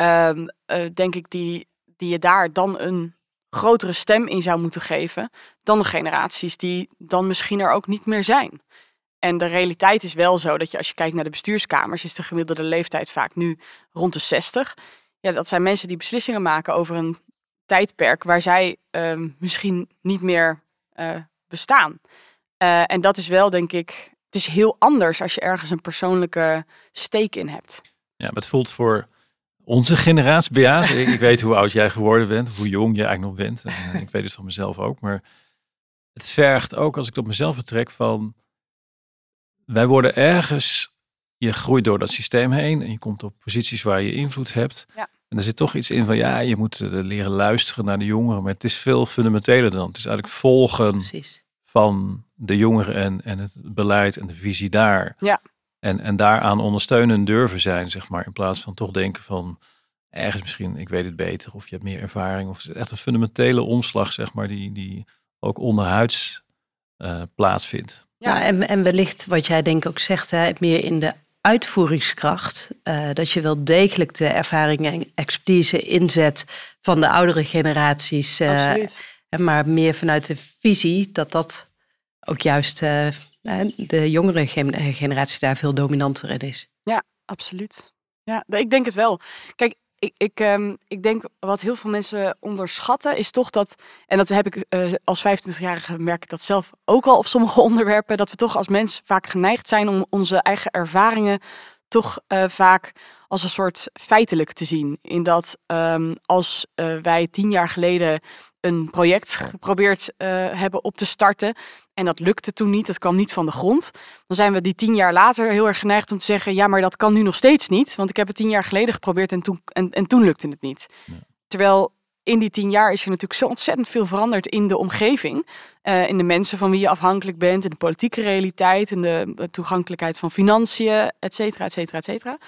Uh, denk ik die, die je daar dan een grotere stem in zou moeten geven dan de generaties die dan misschien er ook niet meer zijn. En de realiteit is wel zo dat je als je kijkt naar de bestuurskamers, is de gemiddelde leeftijd vaak nu rond de 60. Ja, dat zijn mensen die beslissingen maken over een tijdperk waar zij ehm, misschien niet meer uh, bestaan. Uh, en dat is wel, denk ik, het is heel anders als je ergens een persoonlijke steek in hebt.
Ja, maar het voelt voor onze generatie, Bea, ik, ik, weet hoe oud jij geworden bent, hoe jong je eigenlijk nog bent. En, eh, ik weet het van mezelf ook, maar het vergt ook, als ik het op mezelf betrek, van wij worden ergens, je groeit door dat systeem heen en je komt op posities waar je invloed hebt.
Ja.
En er zit toch iets in van ja, je moet eh, leren luisteren naar de jongeren. Maar het is veel fundamenteler dan. Het is eigenlijk volgen Precies. van de jongeren en, en het beleid en de visie daar.
Ja.
En, en daaraan ondersteunen durven zijn, zeg maar. In plaats van toch denken van ergens misschien, ik weet het beter. Of je hebt meer ervaring. Of het is echt een fundamentele omslag, zeg maar, die, die ook onderhuids uh, plaatsvindt.
Ja, en, en wellicht wat jij denk ik ook zegt, hè, meer in de uitvoeringskracht. Uh, dat je wel degelijk de ervaring en expertise inzet van de oudere generaties. Uh,
Absoluut.
Maar meer vanuit de visie dat dat ook juist uh, de jongere generatie daar veel dominanter in is.
Ja, absoluut. Ja, ik denk het wel. Kijk, ik, ik, um, ik denk wat heel veel mensen onderschatten is toch dat, en dat heb ik uh, als 25-jarige merk ik dat zelf ook al op sommige onderwerpen, dat we toch als mens vaak geneigd zijn om onze eigen ervaringen toch uh, vaak als een soort feitelijk te zien. In dat um, als wij tien jaar geleden een project geprobeerd uh, hebben op te starten. En dat lukte toen niet, dat kwam niet van de grond. Dan zijn we die tien jaar later heel erg geneigd om te zeggen: ja, maar dat kan nu nog steeds niet. Want ik heb het tien jaar geleden geprobeerd en toen, en, en toen lukte het niet. Ja. Terwijl in die tien jaar is er natuurlijk zo ontzettend veel veranderd in de omgeving. Uh, in de mensen van wie je afhankelijk bent, in de politieke realiteit, in de toegankelijkheid van financiën, et cetera, et cetera, et cetera.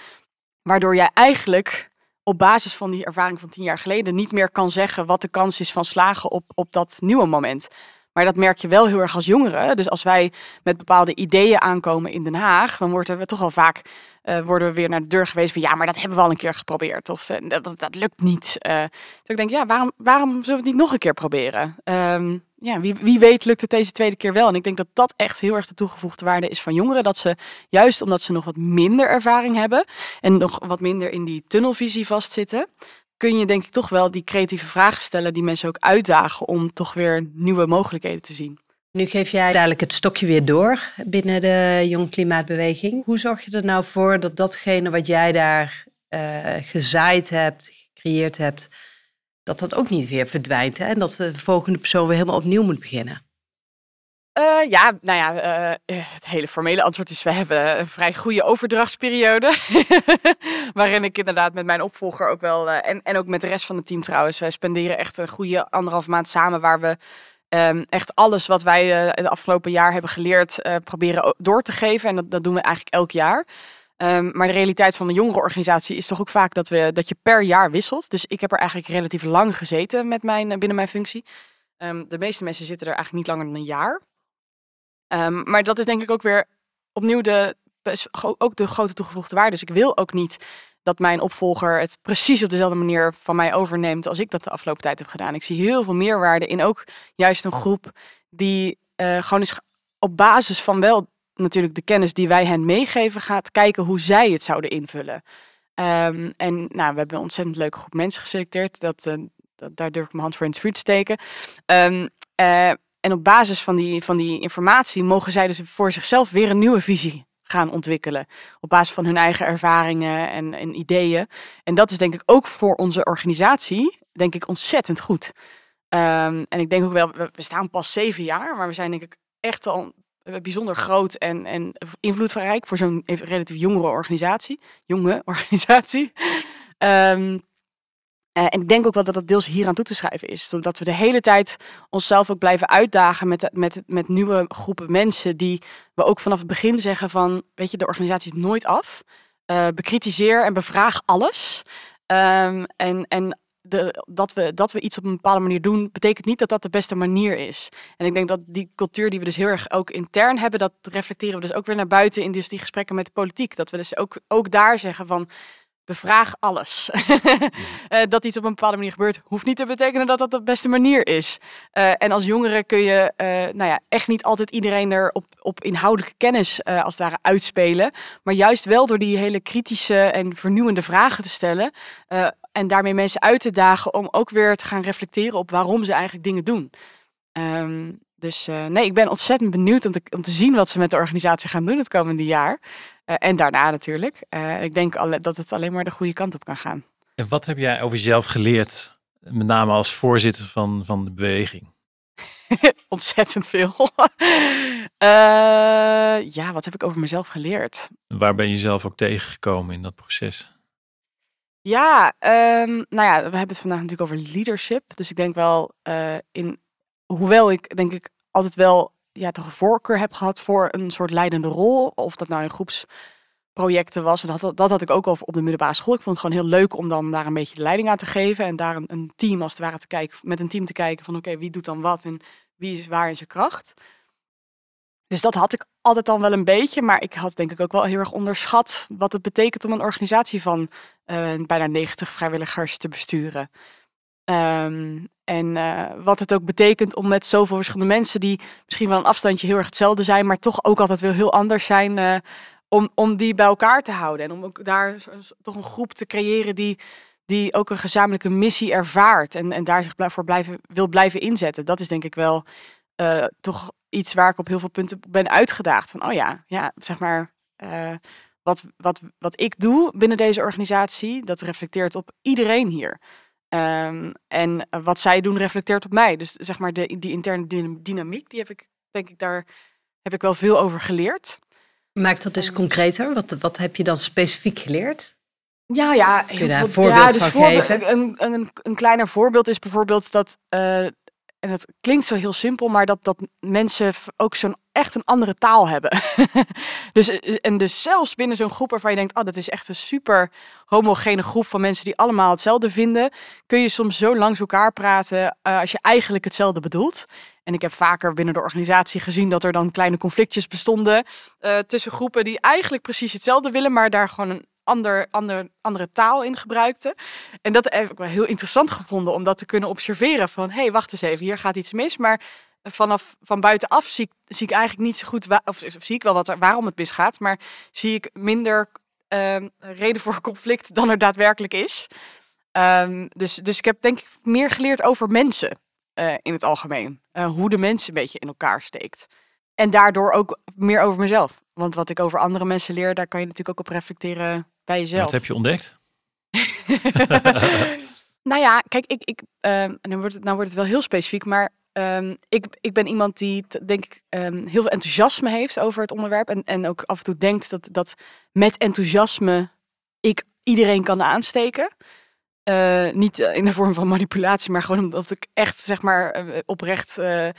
Waardoor jij eigenlijk op basis van die ervaring van tien jaar geleden niet meer kan zeggen wat de kans is van slagen op, op dat nieuwe moment. Maar dat merk je wel heel erg als jongeren. Dus als wij met bepaalde ideeën aankomen in Den Haag, dan worden we toch wel vaak uh, worden we weer naar de deur geweest van ja, maar dat hebben we al een keer geprobeerd. Of uh, dat, dat, lukt niet. Dus ik denk, ja, waarom, waarom zullen we het niet nog een keer proberen? Um, ja, wie, wie weet lukt het deze tweede keer wel. En ik denk dat dat echt heel erg de toegevoegde waarde is van jongeren. Dat ze, juist omdat ze nog wat minder ervaring hebben en nog wat minder in die tunnelvisie vastzitten, kun je denk ik toch wel die creatieve vragen stellen die mensen ook uitdagen om toch weer nieuwe mogelijkheden te zien.
Nu geef jij dadelijk het stokje weer door binnen de Jong Klimaatbeweging. Hoe zorg je er nou voor dat datgene wat jij daar uh, gezaaid hebt, gecreëerd hebt, dat dat ook niet weer verdwijnt. Hè? En dat de volgende persoon weer helemaal opnieuw moet beginnen.
Uh, ja, nou ja, uh, het hele formele antwoord is: we hebben een vrij goede overdrachtsperiode. waarin ik inderdaad met mijn opvolger ook wel, en, en ook met de rest van het team trouwens, wij spenderen echt een goede anderhalf maand samen. Waar we um, echt alles wat wij het afgelopen jaar hebben geleerd, proberen door te geven. En dat, dat doen we eigenlijk elk jaar. Um, maar de realiteit van een jongere organisatie is toch ook vaak dat, we, dat je per jaar wisselt. Dus ik heb er eigenlijk relatief lang gezeten met mijn, binnen mijn functie. Um, de meeste mensen zitten er eigenlijk niet langer dan een jaar. Um, maar dat is denk ik ook weer opnieuw de, ook de grote toegevoegde waarde. Dus ik wil ook niet dat mijn opvolger het precies op dezelfde manier van mij overneemt als ik dat de afgelopen tijd heb gedaan. Ik zie heel veel meerwaarde in ook juist een groep die uh, gewoon is op basis van wel natuurlijk de kennis die wij hen meegeven gaat kijken hoe zij het zouden invullen. Um, en nou, we hebben een ontzettend leuke groep mensen geselecteerd. Dat, uh, dat daar durf ik mijn hand voor in het vuur te steken. Um, uh, en op basis van die, van die informatie mogen zij dus voor zichzelf weer een nieuwe visie gaan ontwikkelen. Op basis van hun eigen ervaringen en, en ideeën. En dat is denk ik ook voor onze organisatie, denk ik, ontzettend goed. Um, en ik denk ook wel, we staan pas zeven jaar, maar we zijn denk ik echt al bijzonder groot en, en invloedrijk voor zo'n relatief jongere organisatie. Jonge organisatie. Um, Uh, en ik denk ook wel dat dat deels hier aan toe te schrijven is. Doordat we de hele tijd onszelf ook blijven uitdagen met, met, met nieuwe groepen mensen. Die we ook vanaf het begin zeggen van, weet je, de organisatie is nooit af. Uh, bekritiseer en bevraag alles. Um, en en dat, we, dat we iets op een bepaalde manier doen, betekent niet dat dat de beste manier is. En ik denk dat die cultuur die we dus heel erg ook intern hebben, dat reflecteren we dus ook weer naar buiten in dus die gesprekken met de politiek. Dat we dus ook, ook daar zeggen van bevraag alles. uh, dat iets op een bepaalde manier gebeurt, hoeft niet te betekenen dat dat de beste manier is. Uh, en als jongere kun je uh, nou ja, echt niet altijd iedereen er op, op inhoudelijke kennis als het ware uitspelen. Maar juist wel door die hele kritische en vernieuwende vragen te stellen. En daarmee mensen uit te dagen om ook weer te gaan reflecteren op waarom ze eigenlijk dingen doen. Um, dus nee, ik ben ontzettend benieuwd om te, om te zien wat ze met de organisatie gaan doen het komende jaar. Uh, en daarna natuurlijk. Uh, ik denk alle, dat het alleen maar de goede kant op kan gaan.
En wat heb jij over jezelf geleerd, met name als voorzitter van, van de beweging?
Ontzettend veel. ja, wat heb ik over mezelf geleerd?
Waar ben je zelf ook tegengekomen in dat proces?
Ja, um, nou ja, we hebben het vandaag natuurlijk over leadership. Dus ik denk wel, in, hoewel ik denk ik altijd wel ja, toch een voorkeur heb gehad voor een soort leidende rol. Of dat nou in groepsprojecten was. En dat, dat had ik ook al op de middelbare school. Ik vond het gewoon heel leuk om dan daar een beetje de leiding aan te geven. En daar een, een team als het ware te kijken. Met een team te kijken van oké, wie doet dan wat en wie is waar in zijn kracht. Dus dat had ik altijd dan wel een beetje. Maar ik had denk ik ook wel heel erg onderschat wat het betekent om een organisatie van uh, bijna 90 vrijwilligers te besturen. Um, en uh, wat het ook betekent om met zoveel verschillende mensen die misschien wel een afstandje heel erg hetzelfde zijn, maar toch ook altijd wel heel anders zijn, uh, om, om die bij elkaar te houden. En om ook daar toch een groep te creëren die, die ook een gezamenlijke missie ervaart en, en daar zich voor blijven, wil blijven inzetten. Dat is denk ik wel uh, toch iets waar ik op heel veel punten ben uitgedaagd. Van oh ja, ja zeg maar. wat, wat, wat ik doe binnen deze organisatie, dat reflecteert op iedereen hier. Um, en wat zij doen reflecteert op mij. Dus zeg maar de, die interne dynamiek, die heb ik, denk ik, daar heb ik wel veel over geleerd.
Maak dat dus concreter. Wat, wat heb je dan specifiek geleerd?
Ja, ja.
Kun je daar een voorbeeld ja, dus van geven?
Een, een, een kleiner voorbeeld is bijvoorbeeld dat uh, en het klinkt zo heel simpel, maar dat, dat mensen ook zo'n echt een andere taal hebben. dus, eh, en dus zelfs binnen zo'n groep waarvan je denkt, oh, dat is echt een super homogene groep van mensen die allemaal hetzelfde vinden, kun je soms zo langs elkaar praten uh, als je eigenlijk hetzelfde bedoelt. En ik heb vaker binnen de organisatie gezien dat er dan kleine conflictjes bestonden tussen groepen die eigenlijk precies hetzelfde willen, maar daar gewoon een ander, ander, andere taal in gebruikte. En dat heb ik wel heel interessant gevonden om dat te kunnen observeren. Van hé, hey, wacht eens even, hier gaat iets mis. Maar vanaf van buitenaf zie ik, zie ik eigenlijk niet zo goed, of, zie ik wel wat er, waarom het misgaat. Maar zie ik minder uh, reden voor conflict dan er daadwerkelijk is. Um, dus, dus ik heb denk ik meer geleerd over mensen uh, in het algemeen. Uh, hoe de mensen een beetje in elkaar steekt. En daardoor ook meer over mezelf. Want wat ik over andere mensen leer, daar kan je natuurlijk ook op reflecteren bij jezelf.
Wat heb je ontdekt?
nou ja, kijk, ik, ik, um, dan wordt het, nou wordt het wel heel specifiek, maar um, ik, ik ben iemand die, denk ik, um, heel veel enthousiasme heeft over het onderwerp. En, en ook af en toe denkt dat, dat met enthousiasme ik iedereen kan aansteken. Uh, niet in de vorm van manipulatie, maar gewoon omdat ik echt, zeg maar, uh, oprecht uh,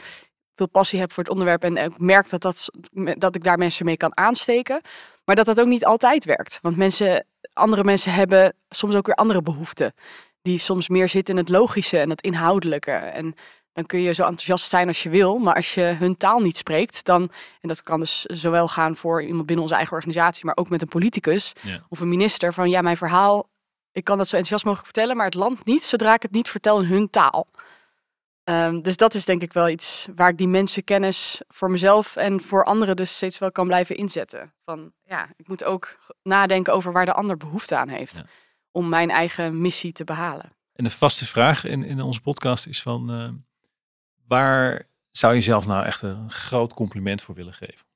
veel passie heb voor het onderwerp en ik merk dat, dat, dat ik daar mensen mee kan aansteken. Maar dat dat ook niet altijd werkt. Want mensen, andere mensen hebben soms ook weer andere behoeften. Die soms meer zitten in het logische en het inhoudelijke. En dan kun je zo enthousiast zijn als je wil. Maar als je hun taal niet spreekt, dan. En dat kan dus zowel gaan voor iemand binnen onze eigen organisatie, maar ook met een politicus of een minister. Van ja, mijn verhaal. Ik kan dat zo enthousiast mogelijk vertellen, maar het land niet zodra ik het niet vertel in hun taal. Um, dus dat is denk ik wel iets waar ik die mensenkennis voor mezelf en voor anderen dus steeds wel kan blijven inzetten. Van ja, ik moet ook nadenken over waar de ander behoefte aan heeft. Om mijn eigen missie te behalen.
En de vaste vraag in, in onze podcast is van uh, waar zou je zelf nou echt een groot compliment voor willen geven?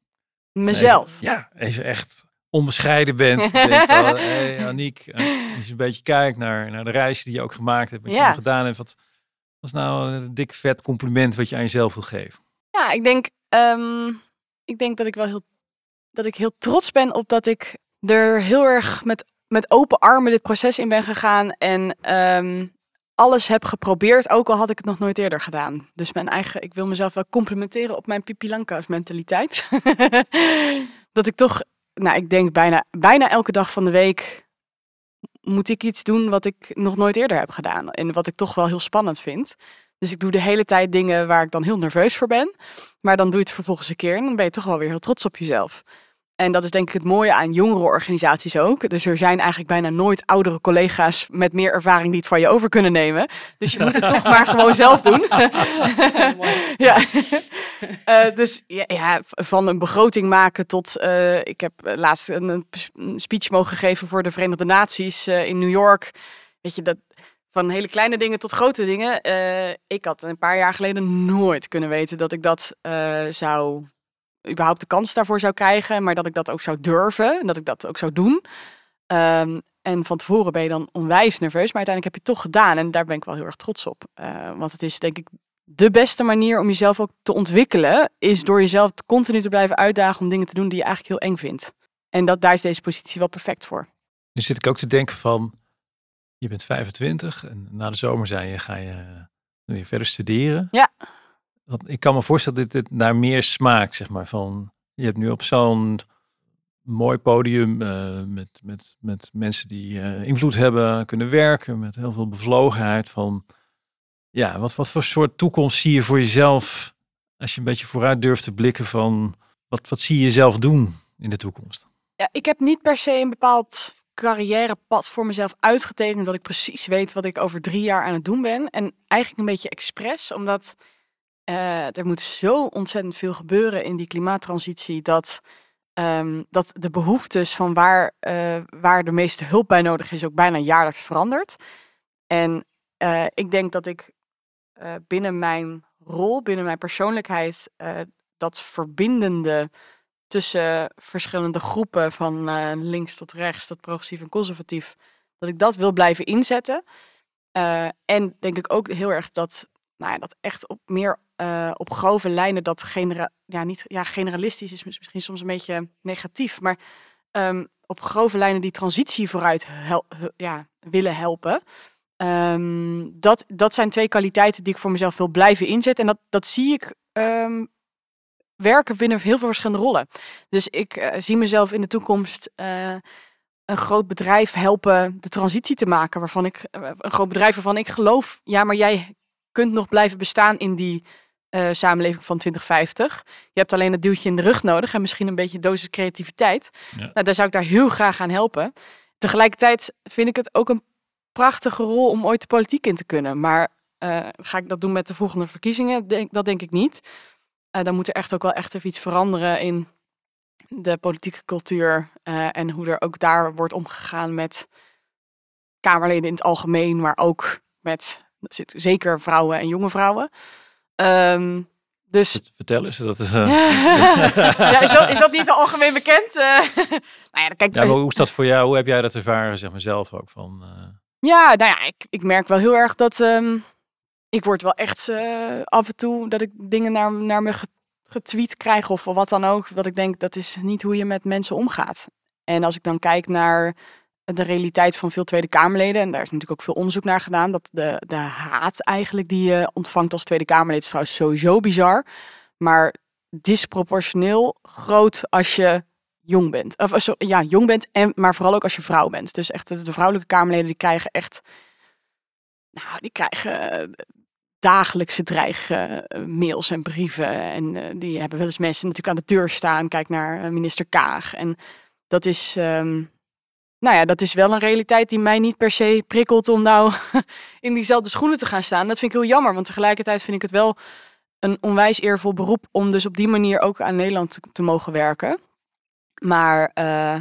Mezelf?
ja, even echt onbescheiden bent. denkt van, hey, Aniek, eh, als je een beetje kijkt naar, naar de reis die je ook gemaakt hebt, wat je gedaan hebt, wat, wat nou een dik vet compliment wat je aan jezelf wil geven?
Ja, ik denk, um, ik denk dat ik wel heel, dat ik heel trots ben op dat ik er heel erg met, met open armen dit proces in ben gegaan. En um, alles heb geprobeerd, ook al had ik het nog nooit eerder gedaan. Dus mijn eigen, ik wil mezelf wel complimenteren op mijn Pipi Langkous mentaliteit. dat ik toch, nou ik denk bijna, bijna elke dag van de week moet ik iets doen wat ik nog nooit eerder heb gedaan. En wat ik toch wel heel spannend vind. Dus ik doe de hele tijd dingen waar ik dan heel nerveus voor ben. Maar dan doe je het vervolgens een keer en dan ben je toch wel weer heel trots op jezelf. En dat is denk ik het mooie aan jongere organisaties ook. Dus er zijn eigenlijk bijna nooit oudere collega's met meer ervaring die het van je over kunnen nemen. Dus je moet het toch maar gewoon zelf doen. ja. Uh, dus ja, ja, van een begroting maken tot. Uh, ik heb laatst een, een, speech mogen geven voor de Verenigde Naties uh, in New York. Weet je, dat, van hele kleine dingen tot grote dingen. ik had een paar jaar geleden nooit kunnen weten dat ik dat zou überhaupt de kans daarvoor zou krijgen, maar dat ik dat ook zou durven en dat ik dat ook zou doen. Um, en van tevoren ben je dan onwijs nerveus, maar uiteindelijk heb je het toch gedaan en daar ben ik wel heel erg trots op. Uh, want het is denk ik de beste manier om jezelf ook te ontwikkelen, is door jezelf continu te blijven uitdagen om dingen te doen die je eigenlijk heel eng vindt. En dat, daar is deze positie wel perfect voor.
Nu zit ik ook te denken van, je bent 25 en na de zomer zei je, ga je weer verder studeren.
Ja.
Ik kan me voorstellen dat dit naar meer smaakt, zeg maar. Van, je hebt nu op zo'n mooi podium uh, met, met, met mensen die uh, invloed hebben, kunnen werken, met heel veel bevlogenheid. Van, ja, wat, wat voor soort toekomst zie je voor jezelf als je een beetje vooruit durft te blikken van, wat, wat zie je jezelf doen in de toekomst?
Ja, ik heb niet per se een bepaald carrièrepad voor mezelf uitgetekend dat ik precies weet wat ik over drie jaar aan het doen ben. En eigenlijk een beetje expres, omdat uh, er moet zo ontzettend veel gebeuren in die klimaattransitie dat, um, dat de behoeftes van waar, uh, waar de meeste hulp bij nodig is ook bijna jaarlijks verandert. En uh, ik denk dat ik binnen mijn rol, binnen mijn persoonlijkheid, dat verbindende tussen verschillende groepen van links tot rechts, tot progressief en conservatief, dat ik dat wil blijven inzetten. en denk ik ook heel erg dat, nou ja, dat echt op meer uh, op grove lijnen dat genera ja, niet, ja, generalistisch is misschien soms een beetje negatief, maar um, op grove lijnen die transitie vooruit ja, willen helpen. Um, dat, dat zijn twee kwaliteiten die ik voor mezelf wil blijven inzetten. En dat, dat zie ik um, werken binnen heel veel verschillende rollen. Dus ik uh, zie mezelf in de toekomst uh, een groot bedrijf helpen de transitie te maken. Waarvan ik, een groot bedrijf waarvan ik geloof, ja, maar jij kunt nog blijven bestaan in die uh, samenleving van 2050. Je hebt alleen het duwtje in de rug nodig en misschien een beetje dosis creativiteit. Ja. Nou, daar zou ik daar heel graag aan helpen. Tegelijkertijd vind ik het ook een prachtige rol om ooit de politiek in te kunnen. Maar uh, ga ik dat doen met de volgende verkiezingen? Denk, dat denk ik niet. Uh, dan moet er echt ook wel echt even iets veranderen in de politieke cultuur. en hoe er ook daar wordt omgegaan met Kamerleden in het algemeen, maar ook met zeker vrouwen en jonge vrouwen. Um, dus...
Vertel eens. Dat, uh...
ja, is, dat, is dat niet algemeen bekend? Uh,
nou ja, kijk, ja, hoe is dat voor jou? Hoe heb jij dat ervaren, zeg maar zelf ook? Van, uh...
Ja, nou ja, ik, ik merk wel heel erg dat um, ik word wel echt af en toe dat ik dingen naar, naar me getweet krijg of wat dan ook. Dat ik denk, dat is niet hoe je met mensen omgaat. En als ik dan kijk naar de realiteit van veel Tweede Kamerleden. En daar is natuurlijk ook veel onderzoek naar gedaan. Dat de, de haat eigenlijk die je ontvangt als Tweede Kamerlid is trouwens sowieso bizar. Maar disproportioneel groot als je jong bent. Of zo, ja, jong bent, en, maar vooral ook als je vrouw bent. Dus echt de, vrouwelijke Kamerleden die krijgen echt... Nou, die krijgen dagelijkse dreigmails en brieven. En die hebben wel eens mensen natuurlijk aan de deur staan. Kijk naar minister Kaag. En dat is... Um, nou ja, dat is wel een realiteit die mij niet per se prikkelt om nou in diezelfde schoenen te gaan staan. Dat vind ik heel jammer, want tegelijkertijd vind ik het wel een onwijs eervol beroep om dus op die manier ook aan Nederland te, mogen werken. Maar uh,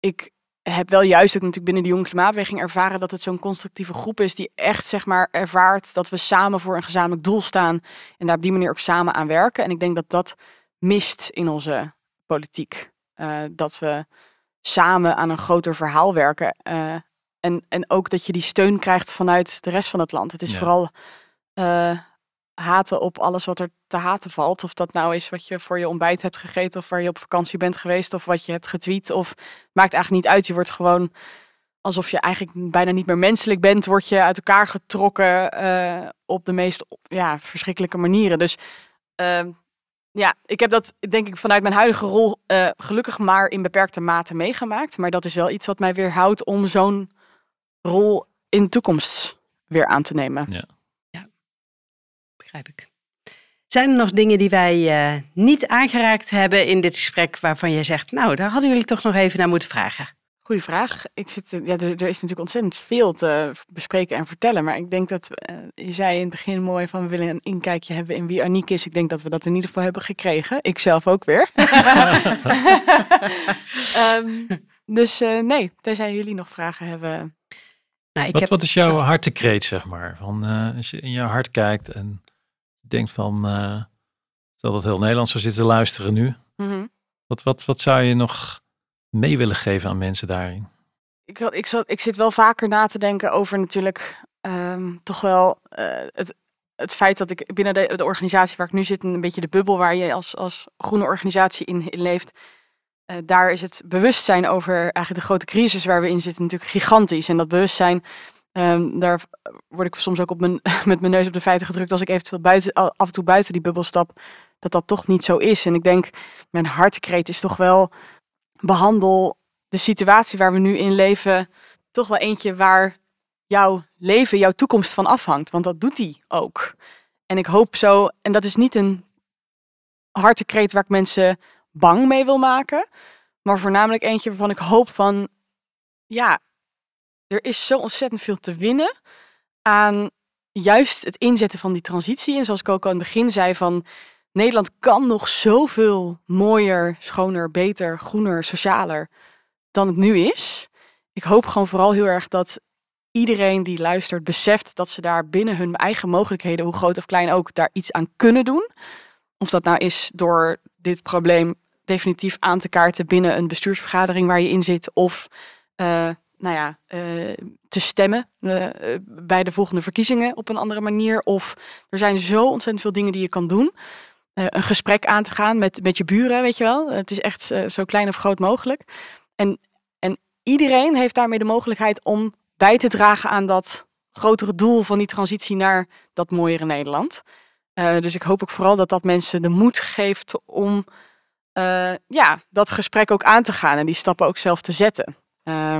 ik heb wel juist ook natuurlijk binnen de jonge klimaatbeweging ervaren dat het zo'n constructieve groep is die echt zeg maar ervaart dat we samen voor een gezamenlijk doel staan en daar op die manier ook samen aan werken. En ik denk dat dat mist in onze politiek. Uh, dat we samen aan een groter verhaal werken. Uh, en, en ook dat je die steun krijgt vanuit de rest van het land. Het is vooral uh, haten op alles wat er te haten valt. Of dat nou is wat je voor je ontbijt hebt gegeten, of waar je op vakantie bent geweest, of wat je hebt getweet. Of maakt eigenlijk niet uit. Je wordt gewoon alsof je eigenlijk bijna niet meer menselijk bent, word je uit elkaar getrokken eh, op de meest ja, verschrikkelijke manieren. Dus ehm, ja, ik heb dat denk ik vanuit mijn huidige rol eh, gelukkig maar in beperkte mate meegemaakt. Maar dat is wel iets wat mij weer houdt om zo'n rol in de toekomst weer aan te nemen.
Ja.
ja, begrijp ik. Zijn er nog dingen die wij uh, niet aangeraakt hebben in dit gesprek waarvan jij zegt, nou, daar hadden jullie toch nog even naar moeten vragen?
Goeie vraag. Ik zit, ja, er, er, is natuurlijk ontzettend veel te bespreken en vertellen. Maar ik denk dat, uh, je zei in het begin mooi van we willen een inkijkje hebben in wie Aniek is. Ik denk dat we dat in ieder geval hebben gekregen. Ik zelf ook weer. um, dus uh, nee, tenzij jullie nog vragen hebben.
Nou, ik wat, heb... wat is jouw hartekreet, zeg maar? Van, uh, als je in je hart kijkt en denkt van, stel dat heel Nederland zou zitten luisteren nu. Mm -hmm. wat, wat, wat zou je nog mee willen geven aan mensen daarin?
Ik, ik, zat, ik zit wel vaker na te denken over natuurlijk um, toch wel uh, het, het feit dat ik binnen de, de, organisatie waar ik nu zit, een beetje de bubbel waar je als, als groene organisatie in, in leeft, uh, daar is het bewustzijn over eigenlijk de grote crisis waar we in zitten natuurlijk gigantisch. En dat bewustzijn, um, daar word ik soms ook op mijn, met mijn neus op de feiten gedrukt als ik eventueel buiten, af en toe buiten die bubbel stap, dat dat toch niet zo is. En ik denk, mijn hartekreet is toch wel behandel de situatie waar we nu in leven toch wel eentje waar jouw leven, jouw toekomst van afhangt. Want dat doet hij ook. En ik hoop zo, en dat is niet een hartekreet waar ik mensen bang mee wil maken, maar voornamelijk eentje waarvan ik hoop van, ja, er is zo ontzettend veel te winnen aan juist het inzetten van die transitie. En zoals ik ook al in het begin zei, van Nederland kan nog zoveel mooier, schoner, beter, groener, socialer dan het nu is. Ik hoop gewoon vooral heel erg dat iedereen die luistert beseft dat ze daar binnen hun eigen mogelijkheden, hoe groot of klein ook, daar iets aan kunnen doen. Of dat nou is door dit probleem definitief aan te kaarten binnen een bestuursvergadering waar je in zit, of uh, nou ja, uh, te stemmen uh, bij de volgende verkiezingen op een andere manier. Of er zijn zo ontzettend veel dingen die je kan doen. Uh, een gesprek aan te gaan met, met je buren, weet je wel. Het is echt uh, zo klein of groot mogelijk. En, en iedereen heeft daarmee de mogelijkheid om bij te dragen aan dat grotere doel van die transitie naar dat mooiere Nederland. Uh, dus ik hoop ook vooral dat dat mensen de moed geeft om ja, dat gesprek ook aan te gaan en die stappen ook zelf te zetten.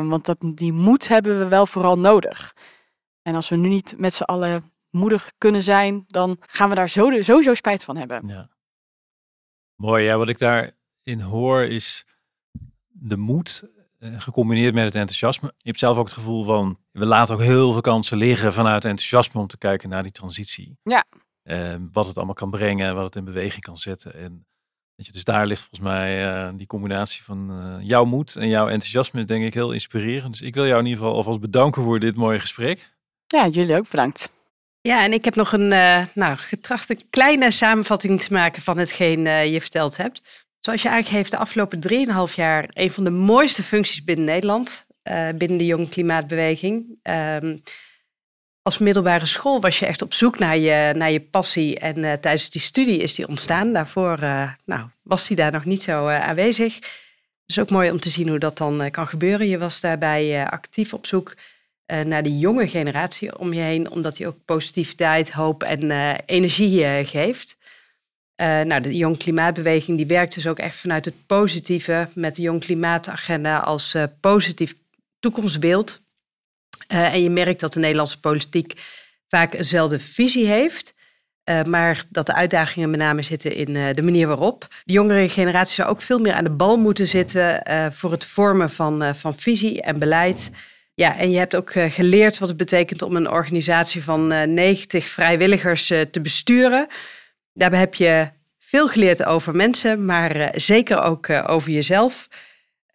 want dat, die moed hebben we wel vooral nodig. En als we nu niet met z'n allen moedig kunnen zijn, dan gaan we daar zo, sowieso spijt van hebben.
Ja. Mooi, ja. Wat ik daarin hoor is de moed eh, gecombineerd met het enthousiasme. Je hebt zelf ook het gevoel van, we laten ook heel veel kansen liggen vanuit enthousiasme om te kijken naar die transitie.
Ja.
Uh, wat het allemaal kan brengen, wat het in beweging kan zetten. En weet je, dus daar ligt volgens mij uh, die combinatie van uh, jouw moed en jouw enthousiasme, denk ik, heel inspirerend. Dus ik wil jou in ieder geval alvast bedanken voor dit mooie gesprek.
Ja, jullie ook bedankt.
Ja, en ik heb nog een uh, nou, getracht een kleine samenvatting te maken van hetgeen uh, je verteld hebt. Zoals je aangeeft, de afgelopen 3,5 jaar een van de mooiste functies binnen Nederland, uh, binnen de Jong Klimaatbeweging. Um, als middelbare school was je echt op zoek naar je, naar je passie en tijdens die studie is die ontstaan. Daarvoor nou, was die daar nog niet zo aanwezig. Dus ook mooi om te zien hoe dat dan kan gebeuren. Je was daarbij actief op zoek uh, naar die jonge generatie om je heen, omdat die ook positiviteit, hoop en uh, energie uh, geeft. nou, de Jong Klimaatbeweging die werkt dus ook echt vanuit het positieve met de Jong Klimaatagenda als positief toekomstbeeld. en je merkt dat de Nederlandse politiek vaak eenzelfde visie heeft. maar dat de uitdagingen met name zitten in de manier waarop. De jongere generatie zou ook veel meer aan de bal moeten zitten voor het vormen van, van visie en beleid. Ja, en je hebt ook eh, geleerd wat het betekent om een organisatie van 90 eh, vrijwilligers eh, te besturen. Daarbij heb je veel geleerd over mensen, maar zeker ook over jezelf.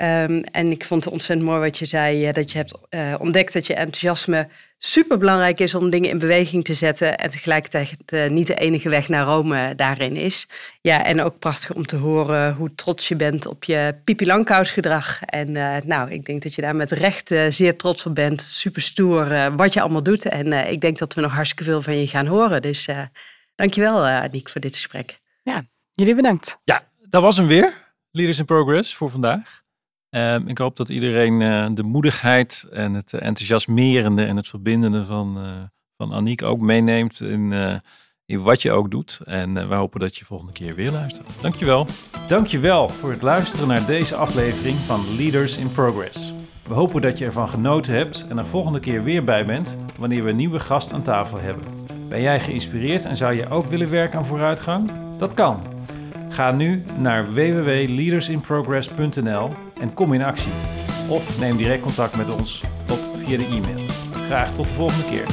Um, en ik vond het ontzettend mooi wat je zei, dat je hebt uh, ontdekt dat je enthousiasme super belangrijk is om dingen in beweging te zetten. En tegelijkertijd uh, niet de enige weg naar Rome daarin is. Ja, en ook prachtig om te horen hoe trots je bent op je Pipi Langkous gedrag. En uh, nou, ik denk dat je daar met recht zeer trots op bent. Super stoer wat je allemaal doet. En ik denk dat we nog hartstikke veel van je gaan horen. Dus dankjewel Aniek voor dit gesprek.
Ja, jullie bedankt.
Ja, dat was hem weer. Leaders in Progress voor vandaag. Ehm, ik hoop dat iedereen eh, de moedigheid en het enthousiasmerende en het verbindende van, uh, van Aniek ook meeneemt in, in wat je ook doet. En we hopen dat je volgende keer weer luistert. Dankjewel. Dankjewel voor het luisteren naar deze aflevering van Leaders in Progress. We hopen dat je ervan genoten hebt en er volgende keer weer bij bent wanneer we een nieuwe gast aan tafel hebben. Ben jij geïnspireerd en zou je ook willen werken aan vooruitgang? Dat kan. Ga nu naar www.leadersinprogress.nl en kom in actie. Of neem direct contact met ons op via de e-mail. Graag tot de volgende keer.